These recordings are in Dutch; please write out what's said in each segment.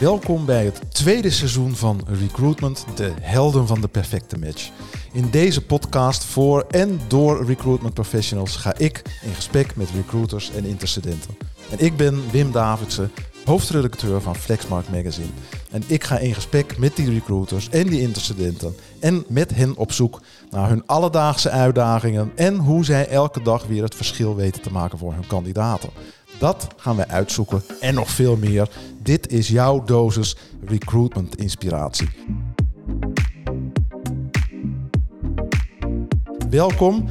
Welkom bij het tweede seizoen van Recruitment, de helden van de perfecte match. In deze podcast voor en door recruitment professionals ga ik in gesprek met recruiters en intercedenten. En ik ben Wim Davidsen, hoofdredacteur van Flexmarkt Magazine. En ik ga in gesprek met die recruiters en die intercedenten en met hen op zoek naar hun alledaagse uitdagingen en hoe zij elke dag weer het verschil weten te maken voor hun kandidaten. Dat gaan we uitzoeken en nog veel meer. Dit is jouw dosis recruitment inspiratie. Welkom.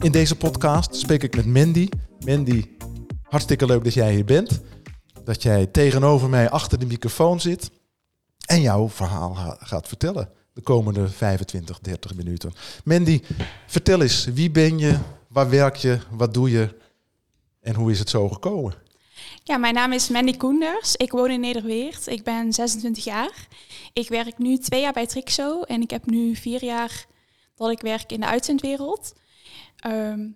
In deze podcast spreek ik met Mandy. Mandy, hartstikke leuk dat jij hier bent. Dat jij tegenover mij achter de microfoon zit en jouw verhaal gaat vertellen de komende 25, 30 minuten. Mandy, vertel eens, wie ben je, waar werk je, wat doe je en hoe is het zo gekomen? Ja, mijn naam is Mandy Koenders. Ik woon in Nederweert. Ik ben 26 jaar. Ik werk nu twee jaar bij Trixo en ik heb nu vier jaar dat ik werk in de uitzendwereld. Ehm,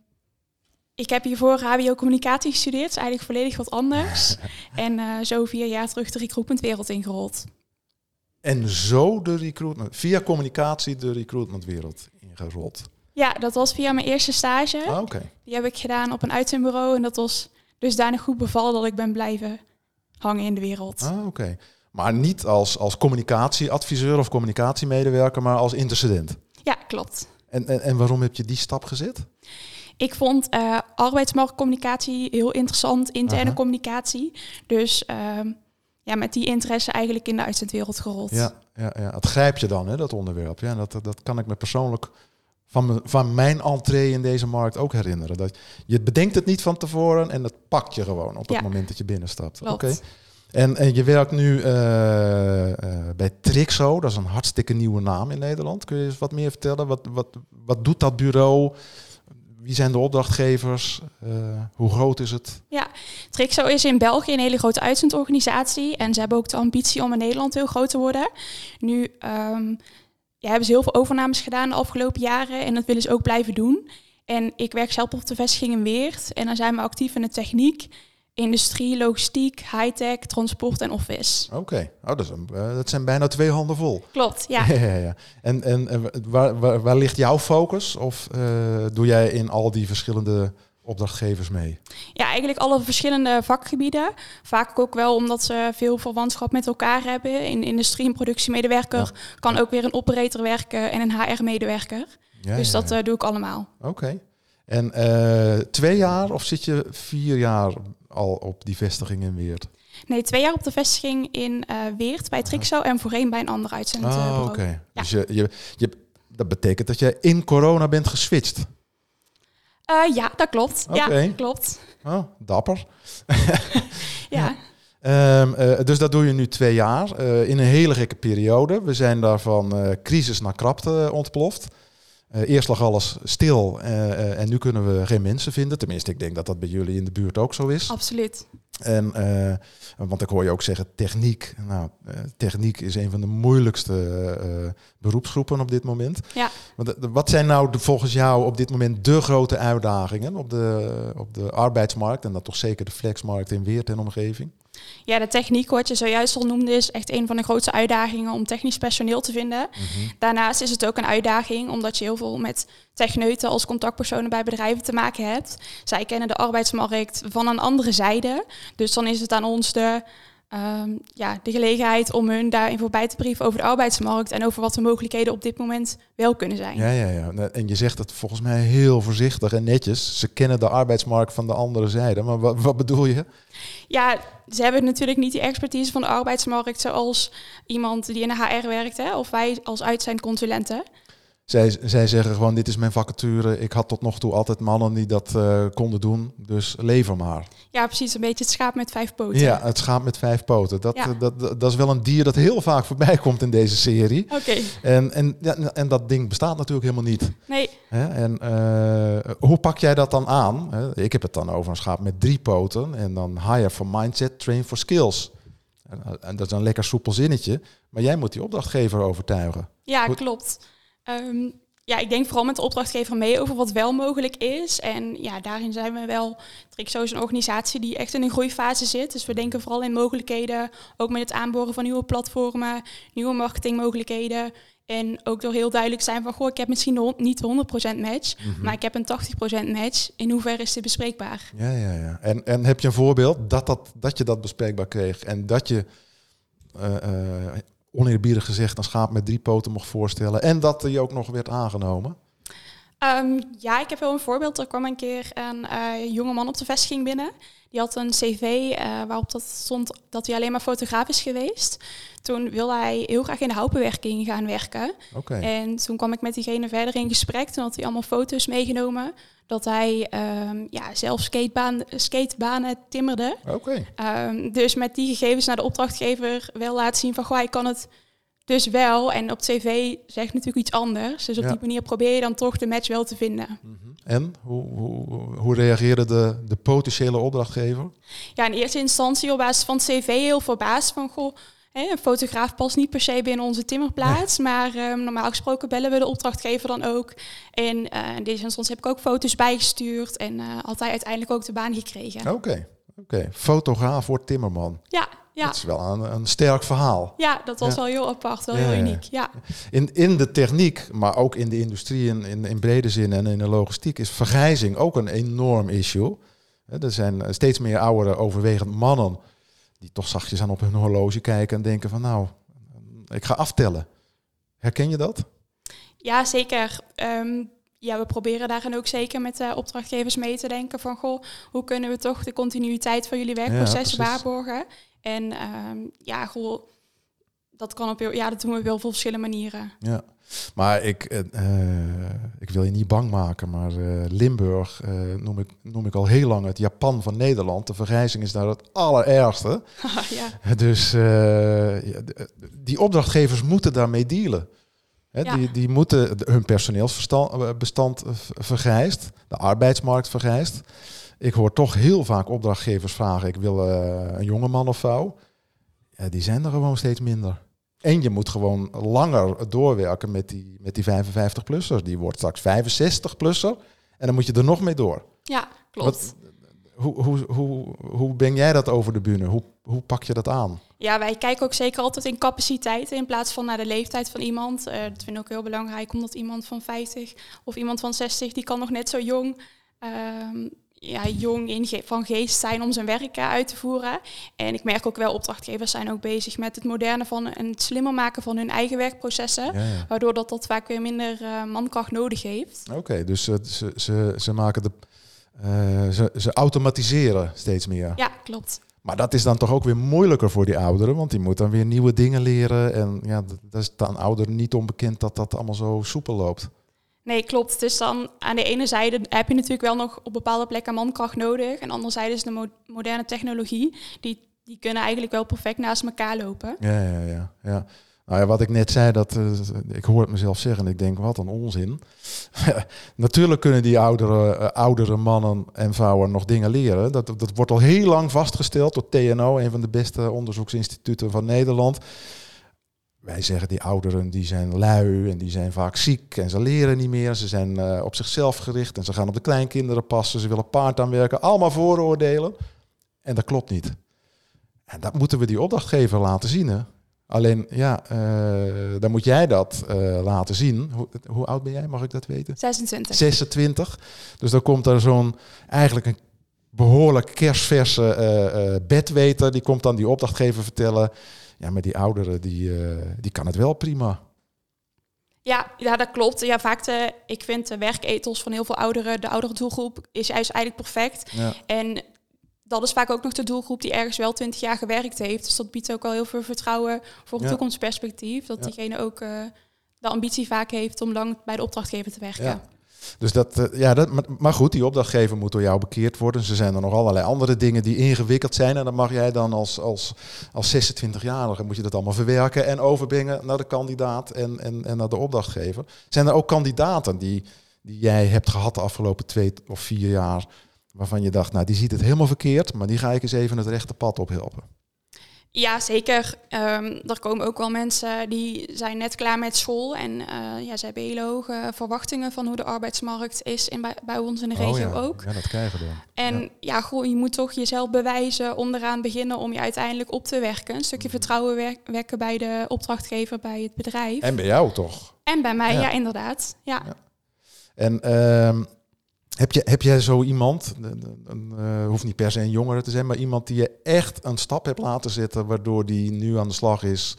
ik heb hiervoor HBO-communicatie gestudeerd, is eigenlijk volledig wat anders. en uh, zo vier jaar terug de recruitmentwereld ingerold. En zo de recruitment, via communicatie de recruitmentwereld ingerold? Ja, dat was via mijn eerste stage. Ah, okay. Die heb ik gedaan op een uitzendbureau en dat was dus daarna goed bevallen dat ik ben blijven hangen in de wereld. Ah, oké. Maar niet als, als communicatieadviseur of communicatiemedewerker, maar als intercedent? Ja, klopt. En, en, en waarom heb je die stap gezet? Ik vond uh, arbeidsmarktcommunicatie heel interessant, interne communicatie. Dus uh, ja, met die interesse eigenlijk in de uitzendwereld gerold. Ja, ja, ja. het grijpt je dan, hè, dat onderwerp. Ja, dat, dat kan ik me persoonlijk van, van mijn entree in deze markt ook herinneren. Dat je bedenkt het niet van tevoren en dat pakt je gewoon op het moment dat je binnenstapt. Oké. En, en je werkt nu uh, uh, bij Trixo, dat is een hartstikke nieuwe naam in Nederland. Kun je eens wat meer vertellen? Wat, wat, wat doet dat bureau? Wie zijn de opdrachtgevers? Uh, hoe groot is het? Ja, Trixo is in België een hele grote uitzendorganisatie. En ze hebben ook de ambitie om in Nederland heel groot te worden. Nu um, ja, hebben ze heel veel overnames gedaan de afgelopen jaren. En dat willen ze ook blijven doen. En ik werk zelf op de vestiging in Weert. En dan zijn we actief in de techniek, industrie, logistiek, high-tech, transport en office. Oké, oh, dat, uh, dat, zijn bijna twee handen vol. Klopt, ja. ja, ja, En, en, en waar, waar, waar, ligt jouw focus? Of uh, doe jij in al die verschillende opdrachtgevers mee? Ja, eigenlijk alle verschillende vakgebieden. Vaak ook wel omdat ze veel verwantschap met elkaar hebben. In industrie- en productiemedewerker ja. kan ook weer een operator werken en een HR-medewerker. Ja, dus dat uh, doe ik allemaal. Oké. Okay. En uh, twee jaar of zit je vier jaar al op die vestiging in Weert? Nee, twee jaar op de vestiging in uh, Weert bij Trixo en voorheen bij een ander uitzendbureau. Oh, oké. Okay. Ja. Dus je, je, je, dat betekent dat je in corona bent geswitcht? Uh, ja, dat klopt. Okay. Ja, klopt. Oh, dapper. ja. Um, uh, dus dat doe je nu twee jaar uh, in een hele gekke periode. We zijn daar van crisis naar krapte ontploft. eerst lag alles stil en nu kunnen we geen mensen vinden. Tenminste, ik denk dat dat bij jullie in de buurt ook zo is. Absoluut. En, want ik hoor je ook zeggen techniek. Nou, techniek is een van de moeilijkste beroepsgroepen op dit moment. Ja. Want, wat zijn nou de, volgens jou op dit moment de grote uitdagingen op de, op de arbeidsmarkt? En dat toch zeker de flexmarkt in Weert en omgeving? Ja, de techniek, wat je zojuist al noemde, is echt een van de grootste uitdagingen om technisch personeel te vinden. Mm -hmm. Daarnaast is het ook een uitdaging omdat je heel veel met techneuten als contactpersonen bij bedrijven te maken hebt. Zij kennen de arbeidsmarkt van een andere zijde. Dus dan is het aan ons de um, ja, de gelegenheid om hun daarin voorbij te brieven over de arbeidsmarkt en over wat de mogelijkheden op dit moment wel kunnen zijn. Ja, ja, ja. En je zegt het volgens mij heel voorzichtig en netjes. Ze kennen de arbeidsmarkt van de andere zijde. Maar wat, wat bedoel je? Ja, ze hebben natuurlijk niet die expertise van de arbeidsmarkt zoals iemand die in de HR werkt, hè, of wij als uitzendconsulenten. Zij, zij zeggen gewoon, dit is mijn vacature. Ik had tot nog toe altijd mannen die dat uh, konden doen. Dus lever maar. Ja, precies. Een beetje het schaap met vijf poten. Ja, het schaap met vijf poten. Dat, ja. dat, dat, dat, is wel een dier dat heel vaak voorbij komt in deze serie. Oké. Okay. En, en, ja, en dat ding bestaat natuurlijk helemaal niet. Nee. Hè? En uh, hoe pak jij dat dan aan? Hè? Ik heb het dan over een schaap met drie poten. En dan hire for mindset, train for skills. En, en dat is een lekker soepel zinnetje. Maar jij moet die opdrachtgever overtuigen. Ja, Goed. klopt. Um, ja, ik denk vooral met de opdrachtgever mee over wat wel mogelijk is. En ja, daarin zijn we wel, Trixo is een organisatie die echt in een groeifase zit. Dus we denken vooral in mogelijkheden, ook met het aanboren van nieuwe platformen, nieuwe marketingmogelijkheden. En ook door heel duidelijk zijn van, goh, ik heb misschien niet 100% match, Mhm. maar ik heb een 80% match. In hoeverre is dit bespreekbaar? Ja, ja, ja. En, en heb je een voorbeeld dat, dat, dat je dat bespreekbaar kreeg en dat je eh eh, oneerbiedig gezegd een schaap met drie poten mocht voorstellen en dat die ook nog werd aangenomen? Ehm, ja, ik heb wel een voorbeeld. Er kwam een keer een eh, jonge man op de vestiging binnen. Die had een cv eh, waarop dat stond dat hij alleen maar fotograaf is geweest. Toen wilde hij heel graag in de houtbewerking gaan werken. Oké. En toen kwam ik met diegene verder in gesprek. Toen had hij allemaal foto's meegenomen. Dat hij ehm, ja, zelf skatebaan, skatebanen timmerde. Oké. Ehm, dus met die gegevens naar de opdrachtgever wel laten zien van... Goh, hij kan het dus wel. En op tv zegt natuurlijk iets anders. Dus op Ja. die manier probeer je dan toch de match wel te vinden. Mhm. En hoe, hoe, hoe reageerde de, de potentiële opdrachtgever? Ja, in eerste instantie op basis van het cv heel verbaasd van... Goh, hè, een fotograaf past niet per se binnen onze timmerplaats. Maar ehm, normaal gesproken bellen we de opdrachtgever dan ook. En eh, in deze instantie heb ik ook foto's bijgestuurd. En eh, had hij uiteindelijk ook de baan gekregen. Oké. Oké. Fotograaf voor Timmerman. Ja, ja. Dat is wel een, een sterk verhaal. Ja, dat was Ja. wel heel apart, wel Ja, heel ja. uniek. Ja. In, in de techniek, maar ook in de industrie in, in, in brede zin en in de logistiek is vergrijzing ook een enorm issue. Er zijn eh, steeds meer oudere, overwegend mannen die toch zachtjes aan op hun horloge kijken en denken van nou, ik ga aftellen. Herken je dat? Ja, zeker. Ehm, ja, we proberen daarin ook zeker met de opdrachtgevers mee te denken van goh, hoe kunnen we toch de continuïteit van jullie werkproces precies. waarborgen? En ehm, ja, goh, dat kan op heel, ja, dat doen we op heel veel verschillende manieren. Ja. Maar ik, eh, eh, ik wil je niet bang maken, maar eh, Limburg noem, ik, noem ik al heel lang het Japan van Nederland. De vergrijzing is daar het allerergste. ja. Dus die opdrachtgevers moeten daarmee dealen. Hè, Ja. die, die moeten hun personeelsbestand vergrijst, de arbeidsmarkt vergrijst. Ik hoor toch heel vaak opdrachtgevers vragen: ik wil eh, een jonge man of vrouw. Ja, die zijn er gewoon steeds minder. En je moet gewoon langer doorwerken met die, met die 55-plussers. Die wordt straks 65-plusser. En dan moet je er nog mee door. ja, klopt. Wat, hoe, hoe, hoe, hoe ben jij dat over de bühne? Hoe, hoe pak je dat aan? Ja, wij kijken ook zeker altijd in capaciteiten in plaats van naar de leeftijd van iemand. Eh, dat vind ik ook heel belangrijk, omdat iemand van 50 of iemand van 60, die kan nog net zo jong, ehm, ja, jong in van geest zijn om zijn werk eh, uit te voeren. En ik merk ook wel, opdrachtgevers zijn ook bezig met het moderne van en het slimmer maken van hun eigen werkprocessen. Ja, ja. Waardoor dat, dat vaak weer minder eh, mankracht nodig heeft. Oké, dus ze, ze, ze, ze maken de. eh, ze, ze automatiseren steeds meer. Ja, klopt. Maar dat is dan toch ook weer moeilijker voor die ouderen, want die moeten dan weer nieuwe dingen leren. En ja, dat, is dan ouderen niet onbekend dat dat allemaal zo soepel loopt. Nee, klopt. Dus dan aan de ene zijde heb je natuurlijk wel nog op bepaalde plekken mankracht nodig. En anderzijds is de mo- moderne technologie, die, die kunnen eigenlijk wel perfect naast elkaar lopen. Ja, ja, ja. ja. Nou ja, wat ik net zei, dat, eh, ik hoor het mezelf zeggen en ik denk, wat een onzin. Natuurlijk kunnen die oudere, eh, oudere mannen en vrouwen nog dingen leren. Dat, dat wordt al heel lang vastgesteld door TNO, een van de beste onderzoeksinstituten van Nederland. Wij zeggen die ouderen die zijn lui en die zijn vaak ziek en ze leren niet meer. Ze zijn eh, op zichzelf gericht en ze gaan op de kleinkinderen passen. Ze willen paard aanwerken. Allemaal vooroordelen. En dat klopt niet. En dat moeten we die opdrachtgever laten zien. Hè? Alleen, ja, eh, dan moet jij dat eh, laten zien. Hoe, hoe oud ben jij? Mag ik dat weten? 26. 26. Dus dan komt er zo'n eigenlijk een behoorlijk kerstverse bedweter. Die komt dan die opdrachtgever vertellen. Ja, maar die ouderen, die, eh, die kan het wel prima. Ja, ja, dat klopt. Ja, vaak de, ik vind de werkethos van heel veel ouderen, de oudere doelgroep, is juist eigenlijk perfect. Ja. En dat is vaak ook nog de doelgroep die ergens wel 20 jaar gewerkt heeft. Dus dat biedt ook al heel veel vertrouwen voor een Ja. toekomstperspectief. Dat Ja. diegene ook eh, de ambitie vaak heeft om lang bij de opdrachtgever te werken. Dus dat, eh, ja, dat, maar- maar goed, die opdrachtgever moet door jou bekeerd worden. Ze zijn er nog allerlei andere dingen die ingewikkeld zijn. En dan mag jij dan als, als, als 26-jarige moet je dat allemaal verwerken en overbrengen naar de kandidaat en, en, en naar de opdrachtgever. Zijn er ook kandidaten die, die jij hebt gehad de afgelopen twee of vier jaar, waarvan je dacht, nou die ziet het helemaal verkeerd, maar die ga ik eens even het rechte pad op helpen. Ja, zeker. Ehm, er komen ook wel mensen die zijn net klaar met school en eh, ja, ze hebben hele hoge verwachtingen van hoe de arbeidsmarkt is in, bij, bij ons in de regio oh ja. ook. Ja, dat krijgen we dan. En Ja. ja, goh, je moet toch jezelf bewijzen, onderaan beginnen om je uiteindelijk op te werken. Een stukje vertrouwen wer- wekken bij de opdrachtgever, bij het bedrijf. En, En bij jou toch? bij mij, Ja. ja, inderdaad. Ja. Ja. En ehm, heb, je, heb jij zo iemand, een, eh, hoeft niet per se een jongere te zijn, maar iemand die je echt een stap hebt laten zetten, waardoor die nu aan de slag is?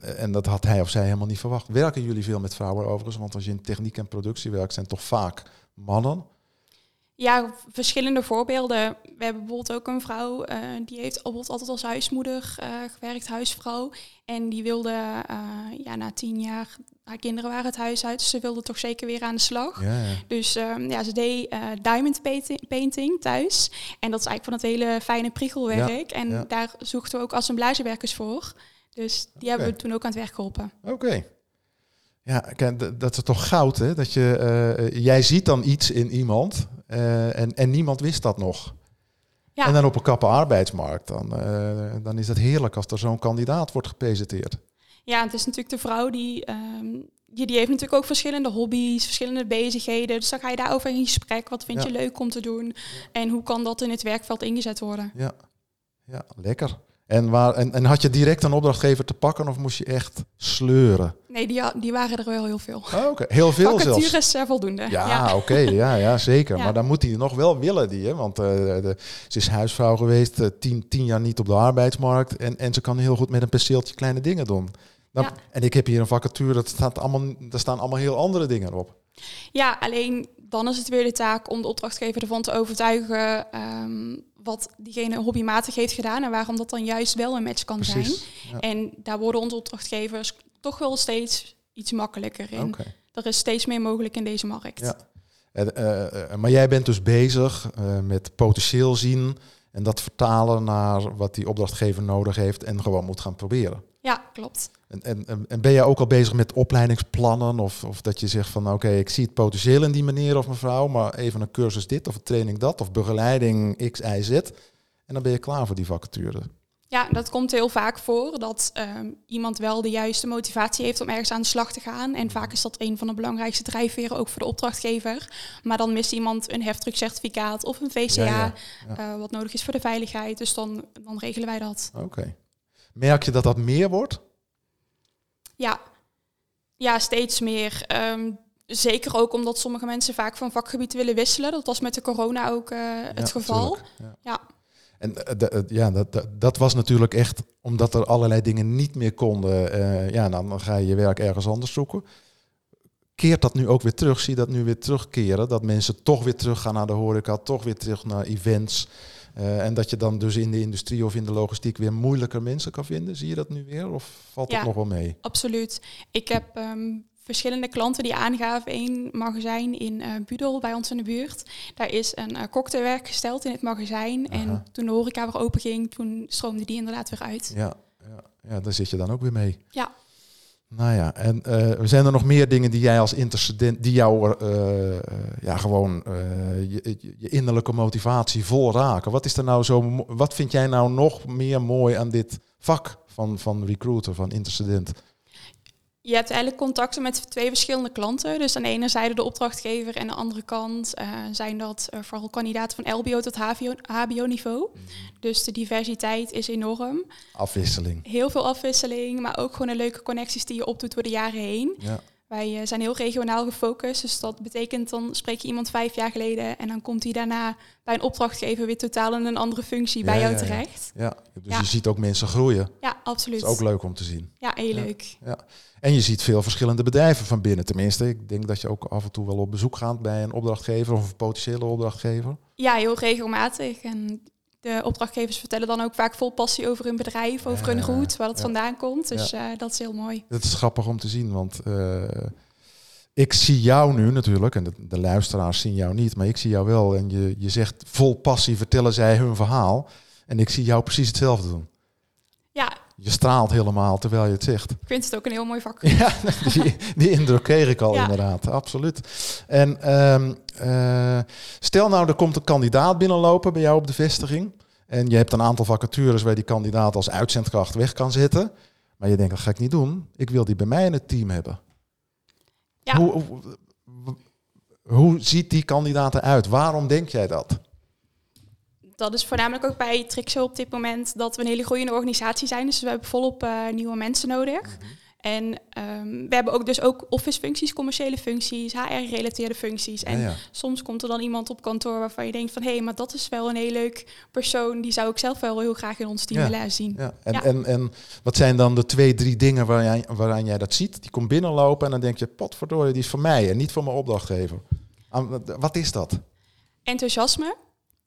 En dat had hij of zij helemaal niet verwacht. Werken jullie veel met vrouwen overigens? Want als je in techniek en productie werkt, zijn toch vaak mannen? Ja, verschillende voorbeelden. We hebben bijvoorbeeld ook een vrouw, eh, die heeft bijvoorbeeld altijd als huismoeder eh, gewerkt, huisvrouw. En die wilde, eh, ja, na tien jaar, haar kinderen waren het huis uit, dus ze wilde toch zeker weer aan de slag. Ja, ja. Dus ehm, ja, ze deed diamond painting, thuis. En dat is eigenlijk van het hele fijne priegelwerk. en daar zochten we ook assemblagewerkers voor. Dus die hebben we toen ook aan het werk geholpen. Oké. Ja, dat is toch goud, hè? Dat je, eh, jij ziet dan iets in iemand eh, en, en niemand wist dat nog. Ja. En dan op een kappe arbeidsmarkt, dan, eh, dan is het heerlijk als er zo'n kandidaat wordt gepresenteerd. Ja, het is natuurlijk de vrouw die, ehm, die, die heeft natuurlijk ook verschillende hobby's, verschillende bezigheden. Dus dan ga je daarover in gesprek. Wat vind Ja. je leuk om te doen? En hoe kan dat in het werkveld ingezet worden? Ja, ja lekker. En, waar, en, en had je direct een opdrachtgever te pakken of moest je echt sleuren? Nee, die, die waren er wel heel veel. Oh, Oké, heel veel zelfs. Vacatures eh, voldoende. Ja, oké, ja, ja, zeker. Ja. Maar dan moet hij nog wel willen, die, hè? want eh, de, ze is huisvrouw geweest, eh, tien, tien jaar niet op de arbeidsmarkt en, en ze kan heel goed met een penseeltje kleine dingen doen. Dan, Ja. En ik heb hier een vacature, dat staat allemaal, daar staan allemaal heel andere dingen op. Ja, alleen dan is het weer de taak om de opdrachtgever ervan te overtuigen ehm, wat diegene hobbymatig heeft gedaan en waarom dat dan juist wel een match kan Precies. zijn. Ja. En daar worden onze opdrachtgevers toch wel steeds iets makkelijker in. Er is steeds meer mogelijk in deze markt. Ja. En, eh, eh, maar jij bent dus bezig eh, met potentieel zien en dat vertalen naar wat die opdrachtgever nodig heeft en gewoon moet gaan proberen. Ja, klopt. En, en, en- en ben jij ook al bezig met opleidingsplannen? Of, of dat je zegt van oké, ik zie het potentieel in die meneer of mevrouw, maar even een cursus dit of een training dat of begeleiding X, Y, Z. En dan ben je klaar voor die vacature. Ja, dat komt heel vaak voor dat ehm, iemand wel de juiste motivatie heeft om ergens aan de slag te gaan. En vaak is dat een van de belangrijkste drijfveren ook voor de opdrachtgever. Maar dan mist iemand een heftruckcertificaat of een VCA, Ja, ja, eh, wat nodig is voor de veiligheid. Dus dan, dan regelen wij dat. Oké. Merk je dat dat meer wordt? Ja, ja steeds meer. Ehm, zeker ook omdat sommige mensen vaak van vakgebied willen wisselen. Dat was met de corona ook eh, het Ja, geval. tuurlijk. Ja. Ja. En eh, eh, ja, dat, dat, was natuurlijk echt omdat er allerlei dingen niet meer konden. ja, dan dan ga je je werk ergens anders zoeken. Keert dat nu ook weer terug? Zie je dat nu weer terugkeren? Dat mensen toch weer teruggaan naar de horeca, toch weer terug naar events. Eh, en dat je dan dus in de industrie of in de logistiek weer moeilijker mensen kan vinden. Zie je dat nu weer? Of valt Ja. dat nog wel mee? Absoluut. Ik heb ehm, verschillende klanten die aangaven. Eén magazijn in eh Budel bij ons in de buurt. Daar is een uh, kok te werk gesteld in het magazijn. Aha. En toen de horeca weer open ging, toen stroomde die inderdaad weer uit. Ja, ja, ja, daar zit je dan ook weer mee. Ja. Nou ja, en eh, zijn er nog meer dingen die jij als intercedent, die jou eh, eh, ja, gewoon je, innerlijke motivatie vol raken? Wat is er nou zo, wat vind jij nou nog meer mooi aan dit vak van, van recruiter, van intercedent? Je hebt eigenlijk contacten met twee verschillende klanten. Dus aan de ene zijde de opdrachtgever en aan de andere kant eh, zijn dat eh, vooral kandidaten van LBO tot HBO-niveau. Dus de diversiteit is enorm. Afwisseling. Heel veel afwisseling, maar ook gewoon een leuke connecties die je opdoet door de jaren heen. Ja, Wij eh, zijn heel regionaal gefocust, dus dat betekent dan spreek je iemand vijf jaar geleden en dan komt hij daarna bij een opdrachtgever weer totaal in een andere functie bij Ja, jou ja, ja. terecht. ja. dus Ja. je ziet ook mensen groeien. Ja, absoluut. Dat is ook leuk om te zien. Ja, heel Ja. leuk. En je ziet veel verschillende bedrijven van binnen. Tenminste, ik denk dat je ook af en toe wel op bezoek gaat bij een opdrachtgever of een potentiële opdrachtgever. Ja, heel regelmatig. En de opdrachtgevers vertellen dan ook vaak vol passie over hun bedrijf, over hun route, waar het vandaan komt. Dus eh, dat is heel mooi. Het is grappig om te zien, want eh, ik zie jou nu natuurlijk, en de, de luisteraars zien jou niet, maar ik zie jou wel. En je, je zegt vol passie vertellen zij hun verhaal. En ik zie jou precies hetzelfde doen. Ja, Je straalt helemaal terwijl je het zegt. ik vind het ook een heel mooi vak. Ja, die, die indruk kreeg ik al Ja. inderdaad, absoluut. En ehm, eh, stel nou, er komt een kandidaat binnenlopen bij jou op de vestiging. En je hebt een aantal vacatures waar die kandidaat als uitzendkracht weg kan zitten. Maar je denkt, dat ga ik niet doen. Ik wil die bij mij in het team hebben. Ja. Hoe, hoe, hoe ziet die kandidaat eruit? Waarom denk jij dat? Dat is voornamelijk ook bij Trixo op dit moment dat we een hele groeiende organisatie zijn. Dus we hebben volop uh, nieuwe mensen nodig. Mhm. En um, we hebben ook dus ook office functies, commerciële functies, HR-gerelateerde functies. En Ja, ja. soms komt er dan iemand op kantoor waarvan je denkt van... hé, hey, maar dat is wel een heel leuk persoon. Die zou ik zelf wel heel graag in ons team Ja. willen zien. Ja. En, Ja. En, en wat zijn dan de twee, drie dingen waar jij, waaraan jij dat ziet? Die komt binnenlopen en dan denk je, potverdorie, die is voor mij en niet voor mijn opdrachtgever. Wat is dat? Enthousiasme,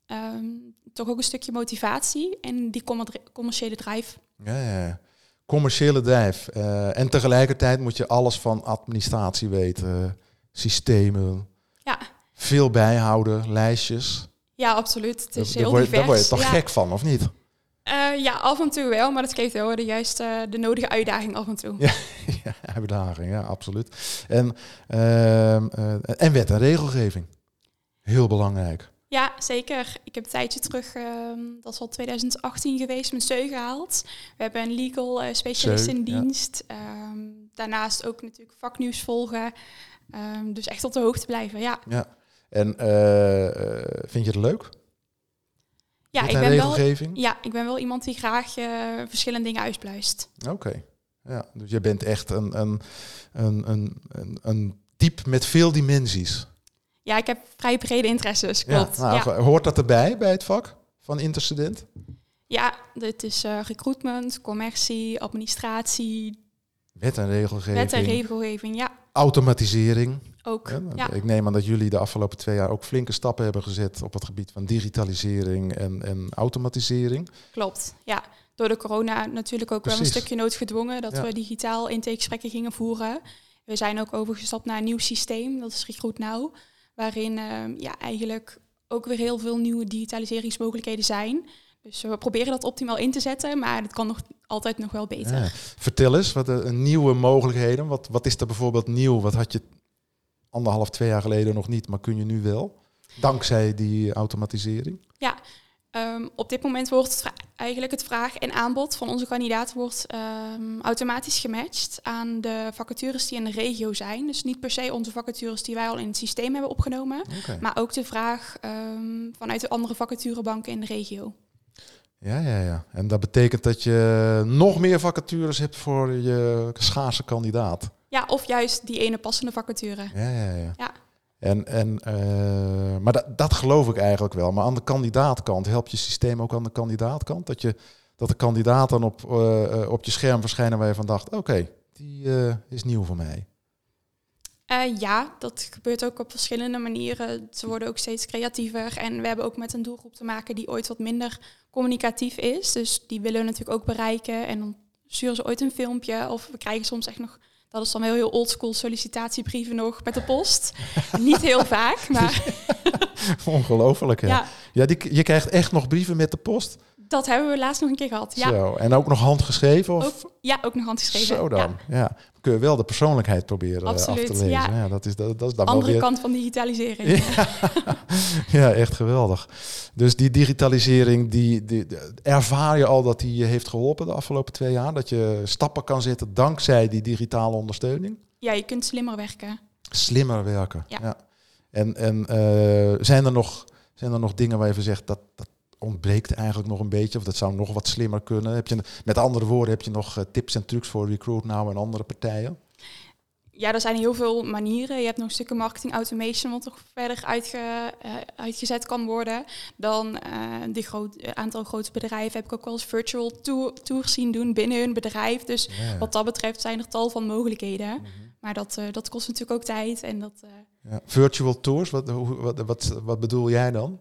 ehm, toch ook een stukje motivatie en die commer- commerciële drive. Ja, ja, ja. Commerciële drijf. Eh, en tegelijkertijd moet je alles van administratie weten, systemen, Ja, veel bijhouden, lijstjes. ja absoluut. Het is daar, heel word je, divers. daar word je toch ja. gek van, of niet? Eh, ja, af en toe wel, maar dat geeft wel de juiste, de nodige uitdaging af en toe. Ja. ja, uitdaging, ja, absoluut. En, ehm, eh, en wet en regelgeving. Heel belangrijk. Ja, zeker. Ik heb een tijdje terug, ehm, dat is al 2018 geweest, mijn SEU gehaald. We hebben een legal eh, specialist SEU, in ja. dienst. Ehm, daarnaast ook natuurlijk vaknieuws volgen. Ehm, dus echt op de hoogte blijven, ja. Ja. En eh, eh, vind je het leuk? Ja, ik en ben, wel, ja ik ben wel iemand die graag verschillende dingen uitpluist. Oké. Ja, dus je bent echt een, een, een, een, een type met veel dimensies. Ja, ik heb vrij brede interesses, klopt. Ja, Ja, nou, Hoort dat erbij bij het vak van interstudent? ja. dit is eh, recruitment, commercie, administratie, Wet en regelgeving, wet en regelgeving. Ja, automatisering. ook. Ja, Ja, Ik neem aan dat jullie de afgelopen twee jaar ook flinke stappen hebben gezet op het gebied van digitalisering en, en automatisering. Klopt, ja. Door de corona natuurlijk ook wel een stukje noodgedwongen dat Ja. we digitaal intakegesprekken gingen voeren. We zijn ook overgestapt naar een nieuw systeem, dat is Recruit Now, waarin ehm, ja, eigenlijk ook weer heel veel nieuwe digitaliseringsmogelijkheden zijn. Dus we proberen dat optimaal in te zetten, maar het kan nog altijd nog wel beter. Ja. Vertel eens, wat de nieuwe mogelijkheden. Wat, wat is er bijvoorbeeld nieuw? Wat had je anderhalf, twee jaar geleden nog niet, maar kun je nu wel? Dankzij die automatisering. Ehm, op dit moment wordt het eigenlijk het vraag en aanbod van onze kandidaten wordt ehm, automatisch gematcht aan de vacatures die in de regio zijn. Dus niet per se onze vacatures die wij al in het systeem hebben opgenomen, maar ook de vraag ehm, vanuit de andere vacaturebanken in de regio. Ja, ja, ja. En dat betekent dat je nog meer vacatures hebt voor je schaarse kandidaat. Ja, of juist die ene passende vacature. Ja, ja, ja. Ja. En, en, eh, maar dat, dat geloof ik eigenlijk wel. Maar aan de kandidaatkant, helpt je systeem ook aan de kandidaatkant? Dat, je, dat de kandidaat dan op, eh, eh, op je scherm verschijnen waar je van dacht, oké, die is nieuw voor mij. Ja, dat gebeurt ook op verschillende manieren. Ze worden ook steeds creatiever. En we hebben ook met een doelgroep te maken die ooit wat minder communicatief is. Dus die willen we natuurlijk ook bereiken. En dan sturen ze ooit een filmpje. Of we krijgen soms echt nog, dat is dan wel heel oldschool, sollicitatiebrieven nog met de post. Niet heel vaak, maar Ongelooflijk, hè? Ja, ja, die, je krijgt echt nog brieven met de post? dat hebben we laatst nog een keer gehad. Ja, Zo. En ook nog handgeschreven? Of? ook, ja ook nog handgeschreven. Zo dan. Ja. Ja. Kun je wel de persoonlijkheid proberen af te lezen. ja. dat is, dat, dat is dan Andere weer... kant van digitalisering. Ja. ja, echt geweldig. Dus die digitalisering, die, die, die- ervaar je al dat die je heeft geholpen de afgelopen twee jaar? Dat je stappen kan zetten dankzij die digitale ondersteuning? Ja, je kunt slimmer werken. Slimmer werken. Ja. En, en eh, zijn, er nog, zijn er nog dingen waar je van zegt dat, dat ontbreekt eigenlijk nog een beetje? Of dat zou nog wat slimmer kunnen? Heb je, met andere woorden, heb je nog eh, tips en trucs voor Recruit Now en andere partijen? Ja, er zijn heel veel manieren. Je hebt nog stukken marketing automation wat nog verder uitge, eh, uitgezet kan worden. Dan eh die groot, aantal grote bedrijven heb ik ook wel eens virtual tour, tours zien doen binnen hun bedrijf. Dus Ja. wat dat betreft zijn er tal van mogelijkheden. Maar dat, dat kost natuurlijk ook tijd. En dat, Ja. Virtual tours, wat, wat, wat, wat bedoel jij dan?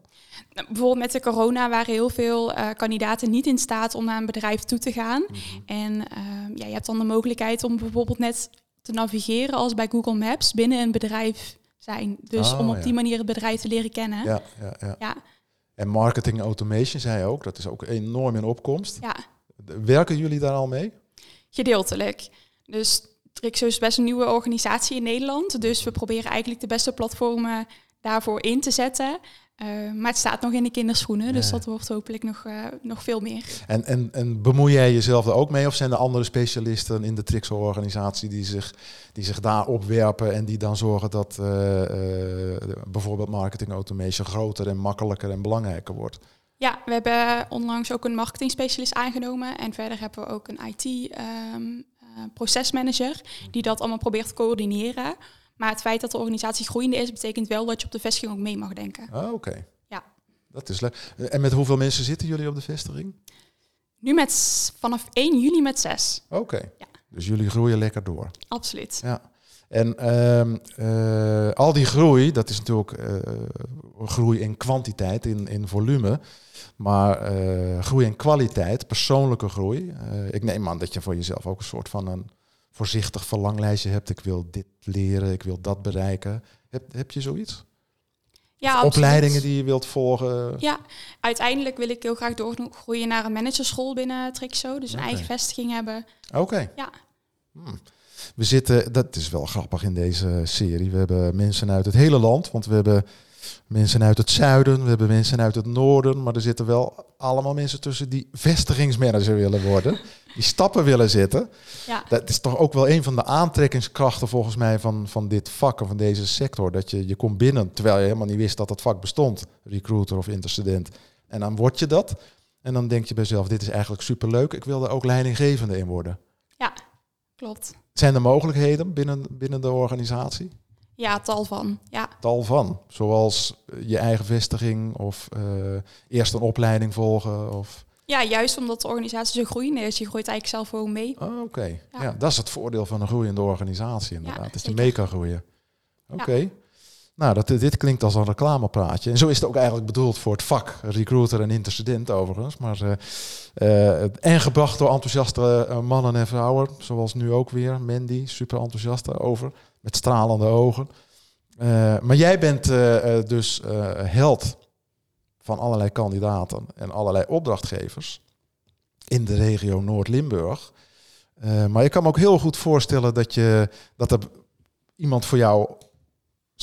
nou, bijvoorbeeld met de corona waren heel veel eh, kandidaten niet in staat om naar een bedrijf toe te gaan. En ehm, ja, je hebt dan de mogelijkheid om bijvoorbeeld net te navigeren als bij Google Maps binnen een bedrijf zijn. Dus Oh, om op ja. die manier het bedrijf te leren kennen. Ja, ja, ja. Ja, En marketing automation zei je ook, dat is ook enorm in opkomst. ja, Werken jullie daar al mee? gedeeltelijk. Dus Trixo is best een nieuwe organisatie in Nederland. Dus we proberen eigenlijk de beste platformen daarvoor in te zetten. Eh, maar het staat nog in de kinderschoenen, dus dat wordt hopelijk nog, eh, nog veel meer. En, en, en bemoei jij jezelf er ook mee? Of zijn er andere specialisten in de Trixel-organisatie die zich, die zich daar opwerpen en die dan zorgen dat eh, bijvoorbeeld marketing automation groter en makkelijker en belangrijker wordt? Ja, we hebben onlangs ook een marketingspecialist aangenomen. En verder hebben we ook een IT-procesmanager die dat allemaal probeert te coördineren. Maar het feit dat de organisatie groeiende is, betekent wel dat je op de vestiging ook mee mag denken. Ah, Oké. Ja. Dat is leuk. En met hoeveel mensen zitten jullie op de vestiging? Nu met vanaf 1 juli met 6. Oké. Ja. Dus jullie groeien lekker door. Absoluut. Ja. En ehm, eh, al die groei, dat is natuurlijk eh, groei in kwantiteit, in, in volume. Maar eh, groei in kwaliteit, persoonlijke groei. Ik neem aan dat je voor jezelf ook een soort van een voorzichtig verlanglijstje hebt. Ik wil dit leren, ik wil dat bereiken. Heb, heb je zoiets? Ja. Opleidingen die je wilt volgen? Ja, uiteindelijk wil ik heel graag doorgroeien naar een managerschool binnen Trixo. Dus een eigen vestiging hebben. Oké. Ja. Hmm. We zitten, dat is wel grappig in deze serie. We hebben mensen uit het hele land, want we hebben mensen uit het zuiden, we hebben mensen uit het noorden, maar er zitten wel allemaal mensen tussen die vestigingsmanager willen worden, die stappen willen zetten. Ja, Dat is toch ook wel een van de aantrekkingskrachten volgens mij van, van dit vak en van deze sector. Dat je, je komt binnen terwijl je helemaal niet wist dat dat vak bestond, recruiter of interstudent. En dan word je dat. En dan denk je bij jezelf, dit is eigenlijk superleuk, ik wil er ook leidinggevende in worden. klopt. Zijn er mogelijkheden binnen, binnen de organisatie? Ja, tal van. Ja, Tal van. Zoals eh, je eigen vestiging of eh, eerst een opleiding volgen. Of... ja, juist omdat de organisatie zo groeiende is. Je groeit eigenlijk zelf gewoon mee. Oh, Oké, ja. Ja. dat is het voordeel van een groeiende organisatie inderdaad. Ja, de zeker. mee kan groeien. Oké. Nou, dat, dit klinkt als een reclamepraatje. En zo is het ook eigenlijk bedoeld voor het vak. Recruiter en interstudent overigens. Maar, eh, eh, en gebracht door enthousiaste eh, mannen en vrouwen. Zoals nu ook weer. Mandy, super enthousiast daarover. Met stralende ogen. Maar jij bent dus held van allerlei kandidaten en allerlei opdrachtgevers in de regio Noord-Limburg. Maar ik kan me ook heel goed voorstellen dat, je, dat er iemand voor jou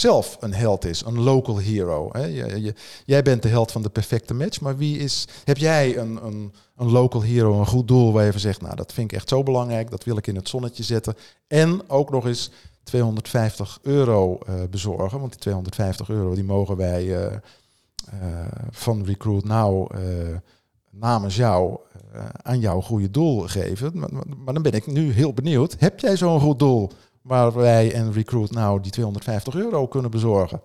zelf een held is, een local hero. Hè? Je- jij bent de held van de perfecte match, maar wie is, heb jij een, een, een local hero, een goed doel waar je van zegt, nou dat vind ik echt zo belangrijk, dat wil ik in het zonnetje zetten. En ook nog eens 250 euro eh, bezorgen, want die 250 euro die mogen wij eh, eh, van Recruit Now namens jou aan jouw goede doel geven. Maar- maar dan ben ik nu heel benieuwd, heb jij zo'n goed doel waar wij en Recruit Now die 250 euro kunnen bezorgen?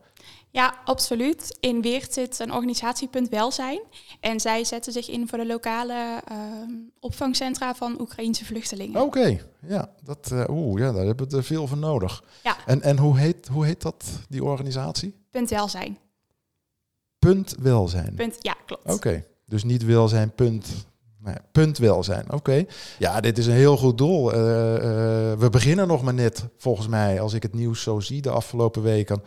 Ja, absoluut. In Weert zit een organisatie Punt Welzijn. En zij zetten zich in voor de lokale ehm, opvangcentra van Oekraïnse vluchtelingen. Oké, ja, dat, eh, oeh, ja, daar hebben we er veel van nodig. Ja. En, en hoe, heet, hoe heet dat, die organisatie? Punt Welzijn. Punt welzijn. Punt, ja, klopt. Oké, dus niet welzijn, punt. Nee, punt welzijn. Oké. Ja, dit is een heel goed doel. Eh, eh, we beginnen nog maar net, volgens mij, als ik het nieuws zo zie de afgelopen weken,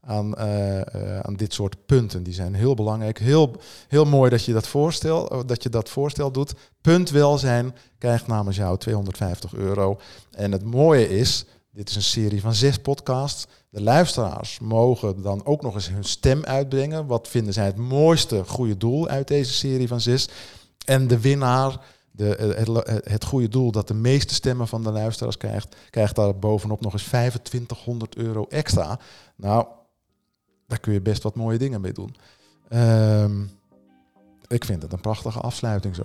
aan, eh, aan dit soort punten. Die zijn heel belangrijk. Heel, heel mooi dat je dat, voorstel, dat je dat voorstel doet. Punt welzijn krijgt namens jou 250 euro. En het mooie is, dit is een serie van zes podcasts. De luisteraars mogen dan ook nog eens hun stem uitbrengen. Wat vinden zij het mooiste goede doel uit deze serie van zes? En de winnaar, de, eh, het, het goede doel dat de meeste stemmen van de luisteraars krijgt, krijgt daar bovenop nog eens 2500 euro extra. Nou, daar kun je best wat mooie dingen mee doen. Ehm, ik vind het een prachtige afsluiting zo.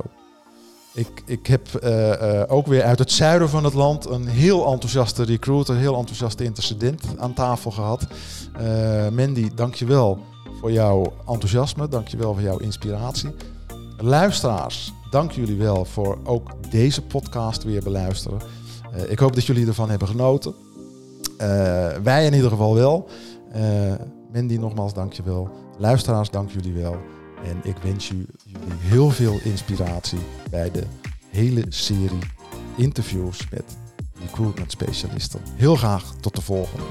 Ik, ik heb eh, eh, ook weer uit het zuiden van het land een heel enthousiaste recruiter, een heel enthousiaste intercedent aan tafel gehad. Eh Mandy, dankjewel voor jouw enthousiasme, dankjewel voor jouw inspiratie. Luisteraars, dank jullie wel voor ook deze podcast weer beluisteren. Eh, ik hoop dat jullie ervan hebben genoten. Eh, wij in ieder geval wel. Eh Mandy, nogmaals dankjewel. Luisteraars, dank jullie wel. En ik wens ju- jullie heel veel inspiratie bij de hele serie interviews met recruitment specialisten. Heel graag tot de volgende.